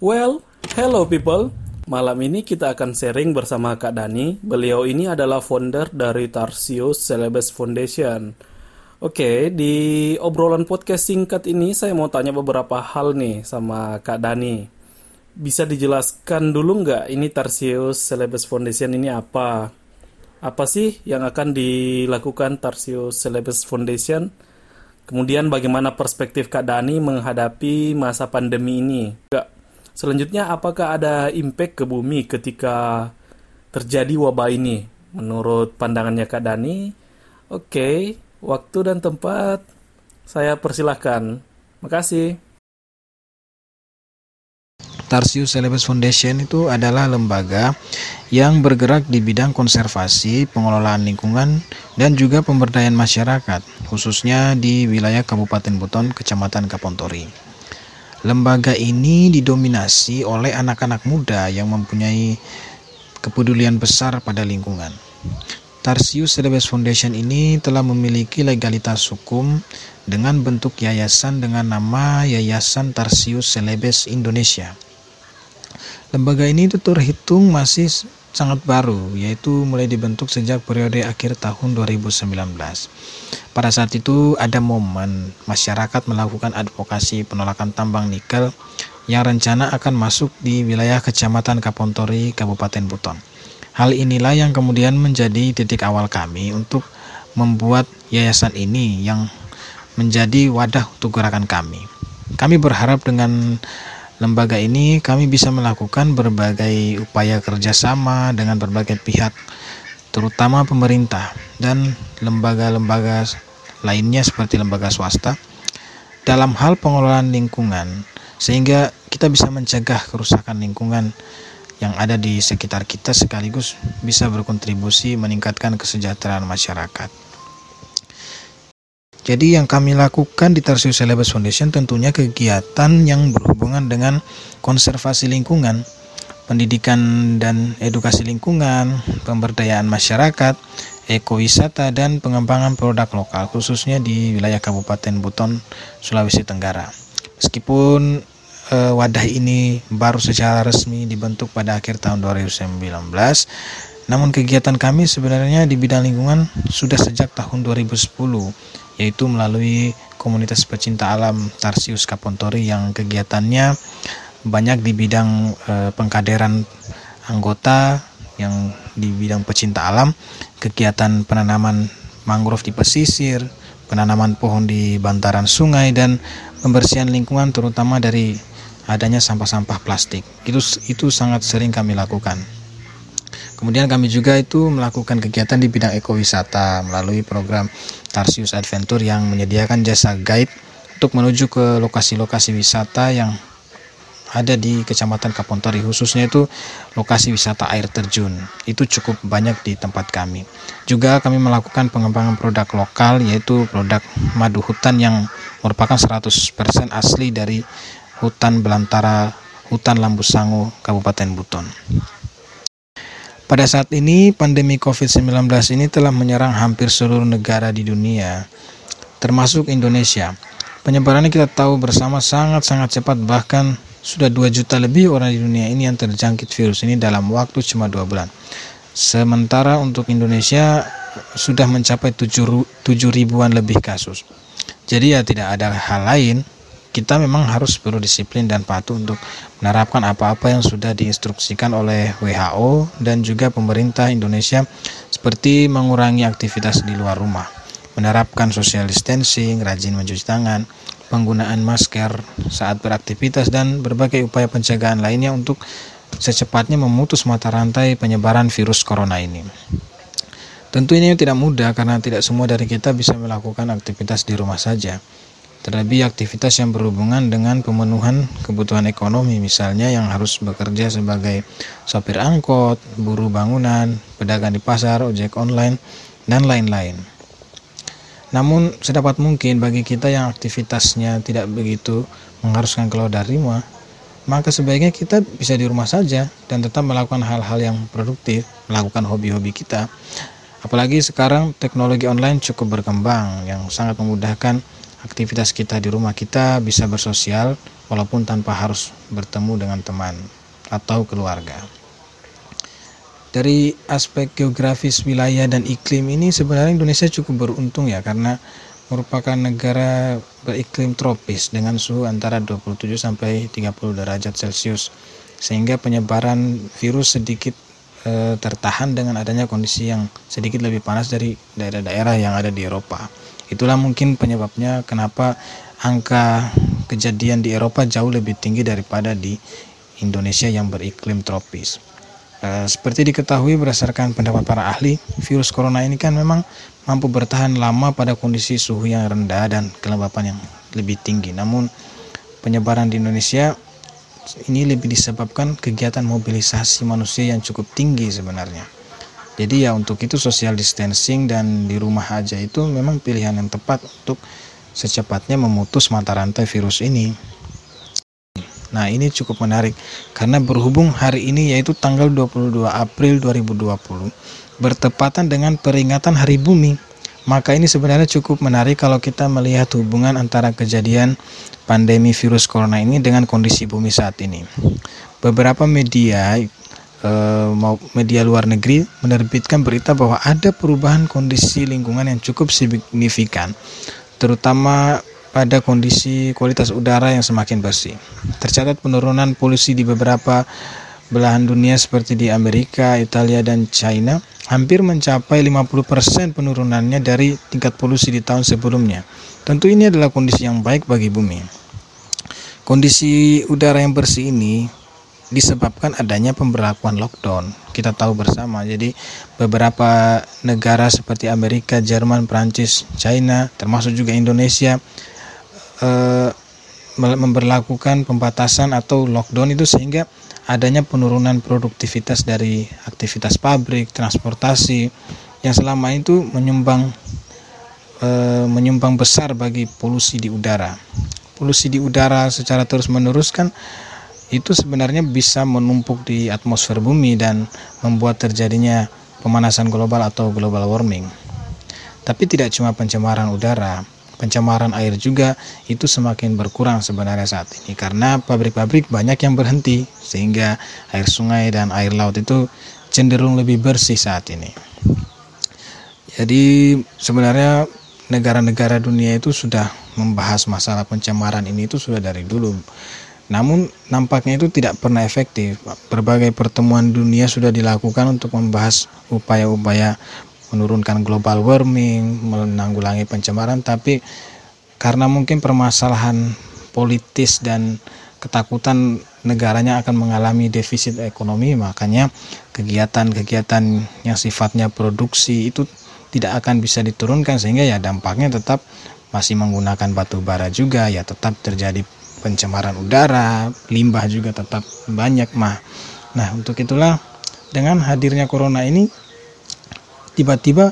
Well, hello people. Malam ini kita akan sharing bersama Kak Dani. Beliau ini adalah founder dari Tarsius Celebes Foundation. Oke, di obrolan podcast singkat ini saya mau tanya beberapa hal nih sama Kak Dani. Bisa dijelaskan dulu nggak ini Tarsius Celebes Foundation ini apa? Apa sih yang akan dilakukan Tarsius Celebes Foundation? Kemudian bagaimana perspektif Kak Dani menghadapi masa pandemi ini? Nggak Selanjutnya, apakah ada impact ke bumi ketika terjadi wabah ini? Menurut pandangannya Kak Dani, oke, okay, waktu dan tempat saya persilahkan. Makasih. Tarsius Celebes Foundation itu adalah lembaga yang bergerak di bidang konservasi, pengelolaan lingkungan, dan juga pemberdayaan masyarakat, khususnya di wilayah Kabupaten Buton, Kecamatan Kapontori. Lembaga ini didominasi oleh anak-anak muda yang mempunyai kepedulian besar pada lingkungan. Tarsius Celebes Foundation ini telah memiliki legalitas hukum dengan bentuk yayasan dengan nama Yayasan Tarsius Celebes Indonesia. Lembaga ini itu terhitung masih sangat baru, yaitu mulai dibentuk sejak periode akhir tahun 2019. Pada saat itu ada momen masyarakat melakukan advokasi penolakan tambang nikel yang rencana akan masuk di wilayah Kecamatan Kapontori, Kabupaten Buton. Hal inilah yang kemudian menjadi titik awal kami untuk membuat yayasan ini yang menjadi wadah untuk gerakan kami. Kami berharap dengan lembaga ini kami bisa melakukan berbagai upaya kerjasama dengan berbagai pihak terutama pemerintah dan lembaga-lembaga lainnya seperti lembaga swasta dalam hal pengelolaan lingkungan sehingga kita bisa mencegah kerusakan lingkungan yang ada di sekitar kita sekaligus bisa berkontribusi meningkatkan kesejahteraan masyarakat. Jadi yang kami lakukan di Tarsius Celebes Foundation tentunya kegiatan yang berhubungan dengan konservasi lingkungan pendidikan dan edukasi lingkungan, pemberdayaan masyarakat, ekowisata, dan pengembangan produk lokal, khususnya di wilayah Kabupaten Buton, Sulawesi Tenggara. Meskipun e, wadah ini baru secara resmi dibentuk pada akhir tahun 2019, namun kegiatan kami sebenarnya di bidang lingkungan sudah sejak tahun 2010, yaitu melalui komunitas pecinta alam Tarsius Kapontori yang kegiatannya banyak di bidang e, pengkaderan anggota yang di bidang pecinta alam, kegiatan penanaman mangrove di pesisir, penanaman pohon di bantaran sungai dan pembersihan lingkungan terutama dari adanya sampah-sampah plastik. Itu itu sangat sering kami lakukan. Kemudian kami juga itu melakukan kegiatan di bidang ekowisata melalui program Tarsius Adventure yang menyediakan jasa guide untuk menuju ke lokasi-lokasi wisata yang ada di Kecamatan Kapontori khususnya itu lokasi wisata air terjun. Itu cukup banyak di tempat kami. Juga kami melakukan pengembangan produk lokal yaitu produk madu hutan yang merupakan 100% asli dari hutan belantara hutan Lambu Sangu Kabupaten Buton pada saat ini pandemi COVID-19 ini telah menyerang hampir seluruh negara di dunia termasuk Indonesia Penyebarannya kita tahu bersama sangat-sangat cepat bahkan sudah 2 juta lebih orang di dunia ini yang terjangkit virus ini dalam waktu cuma 2 bulan. Sementara untuk Indonesia sudah mencapai 7, 7 ribuan lebih kasus. Jadi ya tidak ada hal lain, kita memang harus berdisiplin dan patuh untuk menerapkan apa-apa yang sudah diinstruksikan oleh WHO dan juga pemerintah Indonesia seperti mengurangi aktivitas di luar rumah, menerapkan social distancing, rajin mencuci tangan, penggunaan masker saat beraktivitas dan berbagai upaya pencegahan lainnya untuk secepatnya memutus mata rantai penyebaran virus corona ini. Tentu ini tidak mudah karena tidak semua dari kita bisa melakukan aktivitas di rumah saja. Terlebih aktivitas yang berhubungan dengan pemenuhan kebutuhan ekonomi, misalnya yang harus bekerja sebagai sopir angkot, buruh bangunan, pedagang di pasar, ojek online, dan lain-lain. Namun sedapat mungkin bagi kita yang aktivitasnya tidak begitu mengharuskan keluar dari rumah, maka sebaiknya kita bisa di rumah saja dan tetap melakukan hal-hal yang produktif, melakukan hobi-hobi kita. Apalagi sekarang teknologi online cukup berkembang yang sangat memudahkan aktivitas kita di rumah kita bisa bersosial walaupun tanpa harus bertemu dengan teman atau keluarga. Dari aspek geografis wilayah dan iklim ini sebenarnya Indonesia cukup beruntung ya karena merupakan negara beriklim tropis dengan suhu antara 27 sampai 30 derajat Celcius sehingga penyebaran virus sedikit e, tertahan dengan adanya kondisi yang sedikit lebih panas dari daerah-daerah yang ada di Eropa. Itulah mungkin penyebabnya kenapa angka kejadian di Eropa jauh lebih tinggi daripada di Indonesia yang beriklim tropis. E, seperti diketahui berdasarkan pendapat para ahli, virus corona ini kan memang mampu bertahan lama pada kondisi suhu yang rendah dan kelembapan yang lebih tinggi. Namun penyebaran di Indonesia ini lebih disebabkan kegiatan mobilisasi manusia yang cukup tinggi sebenarnya. Jadi ya untuk itu social distancing dan di rumah aja itu memang pilihan yang tepat untuk secepatnya memutus mata rantai virus ini. Nah, ini cukup menarik karena berhubung hari ini yaitu tanggal 22 April 2020 bertepatan dengan peringatan Hari Bumi. Maka ini sebenarnya cukup menarik kalau kita melihat hubungan antara kejadian pandemi virus corona ini dengan kondisi bumi saat ini. Beberapa media media luar negeri menerbitkan berita bahwa ada perubahan kondisi lingkungan yang cukup signifikan, terutama pada kondisi kualitas udara yang semakin bersih. Tercatat penurunan polusi di beberapa belahan dunia seperti di Amerika, Italia, dan China hampir mencapai 50% penurunannya dari tingkat polusi di tahun sebelumnya. Tentu ini adalah kondisi yang baik bagi bumi. Kondisi udara yang bersih ini disebabkan adanya pemberlakuan lockdown. Kita tahu bersama. Jadi beberapa negara seperti Amerika, Jerman, Prancis, China, termasuk juga Indonesia eh, memberlakukan pembatasan atau lockdown itu sehingga adanya penurunan produktivitas dari aktivitas pabrik, transportasi yang selama itu menyumbang e, menyumbang besar bagi polusi di udara. Polusi di udara secara terus-menerus kan itu sebenarnya bisa menumpuk di atmosfer bumi dan membuat terjadinya pemanasan global atau global warming. Tapi tidak cuma pencemaran udara, pencemaran air juga itu semakin berkurang sebenarnya saat ini karena pabrik-pabrik banyak yang berhenti sehingga air sungai dan air laut itu cenderung lebih bersih saat ini. Jadi sebenarnya negara-negara dunia itu sudah membahas masalah pencemaran ini itu sudah dari dulu. Namun nampaknya itu tidak pernah efektif. Berbagai pertemuan dunia sudah dilakukan untuk membahas upaya-upaya menurunkan global warming, menanggulangi pencemaran, tapi karena mungkin permasalahan politis dan ketakutan negaranya akan mengalami defisit ekonomi, makanya kegiatan-kegiatan yang sifatnya produksi itu tidak akan bisa diturunkan sehingga ya dampaknya tetap masih menggunakan batu bara juga ya tetap terjadi pencemaran udara, limbah juga tetap banyak mah. Nah, untuk itulah dengan hadirnya corona ini tiba-tiba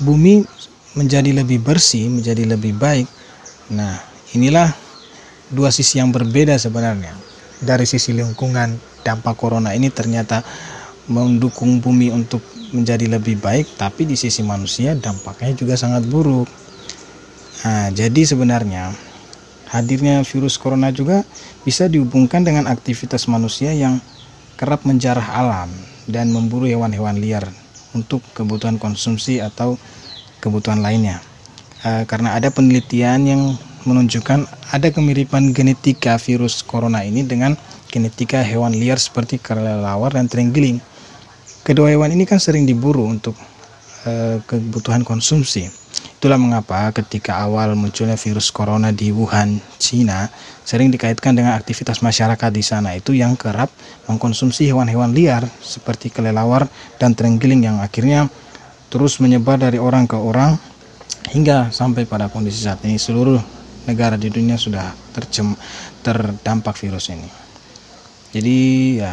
bumi menjadi lebih bersih, menjadi lebih baik. Nah, inilah dua sisi yang berbeda sebenarnya. Dari sisi lingkungan, dampak corona ini ternyata mendukung bumi untuk menjadi lebih baik, tapi di sisi manusia dampaknya juga sangat buruk. Nah, jadi sebenarnya hadirnya virus corona juga bisa dihubungkan dengan aktivitas manusia yang kerap menjarah alam dan memburu hewan-hewan liar untuk kebutuhan konsumsi atau kebutuhan lainnya. E, karena ada penelitian yang menunjukkan ada kemiripan genetika virus corona ini dengan genetika hewan liar seperti kelelawar dan terenggiling. Kedua hewan ini kan sering diburu untuk e, kebutuhan konsumsi. Itulah mengapa ketika awal munculnya virus corona di Wuhan, Cina, sering dikaitkan dengan aktivitas masyarakat di sana. Itu yang kerap mengkonsumsi hewan-hewan liar seperti kelelawar dan terenggiling yang akhirnya terus menyebar dari orang ke orang hingga sampai pada kondisi saat ini. Seluruh negara di dunia sudah tercem terdampak virus ini. Jadi ya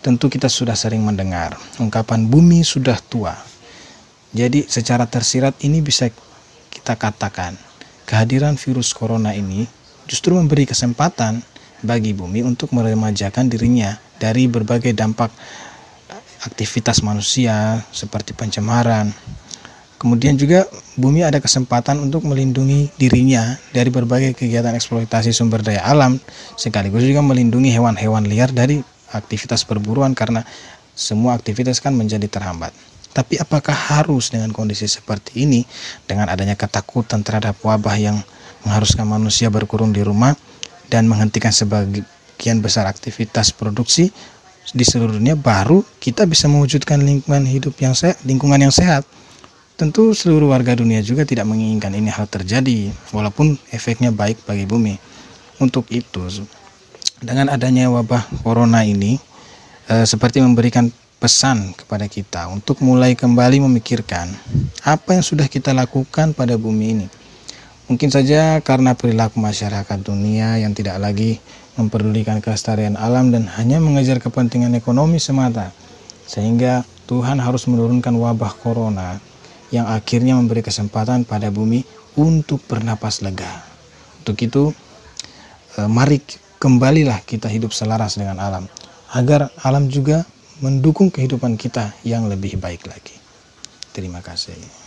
tentu kita sudah sering mendengar ungkapan bumi sudah tua jadi secara tersirat ini bisa kita katakan kehadiran virus corona ini justru memberi kesempatan bagi bumi untuk meremajakan dirinya dari berbagai dampak aktivitas manusia seperti pencemaran, Kemudian juga bumi ada kesempatan untuk melindungi dirinya dari berbagai kegiatan eksploitasi sumber daya alam, sekaligus juga melindungi hewan-hewan liar dari aktivitas perburuan karena semua aktivitas kan menjadi terhambat. Tapi apakah harus dengan kondisi seperti ini, dengan adanya ketakutan terhadap wabah yang mengharuskan manusia berkurung di rumah dan menghentikan sebagian besar aktivitas produksi di seluruh dunia, baru kita bisa mewujudkan lingkungan hidup yang sehat, lingkungan yang sehat. Tentu seluruh warga dunia juga tidak menginginkan ini hal terjadi, walaupun efeknya baik bagi bumi. Untuk itu, dengan adanya wabah corona ini, eh, seperti memberikan pesan kepada kita untuk mulai kembali memikirkan apa yang sudah kita lakukan pada bumi ini. Mungkin saja karena perilaku masyarakat dunia yang tidak lagi memperdulikan kelestarian alam dan hanya mengejar kepentingan ekonomi semata, sehingga Tuhan harus menurunkan wabah corona yang akhirnya memberi kesempatan pada bumi untuk bernapas lega. Untuk itu, eh, mari kembalilah kita hidup selaras dengan alam, agar alam juga mendukung kehidupan kita yang lebih baik lagi. Terima kasih.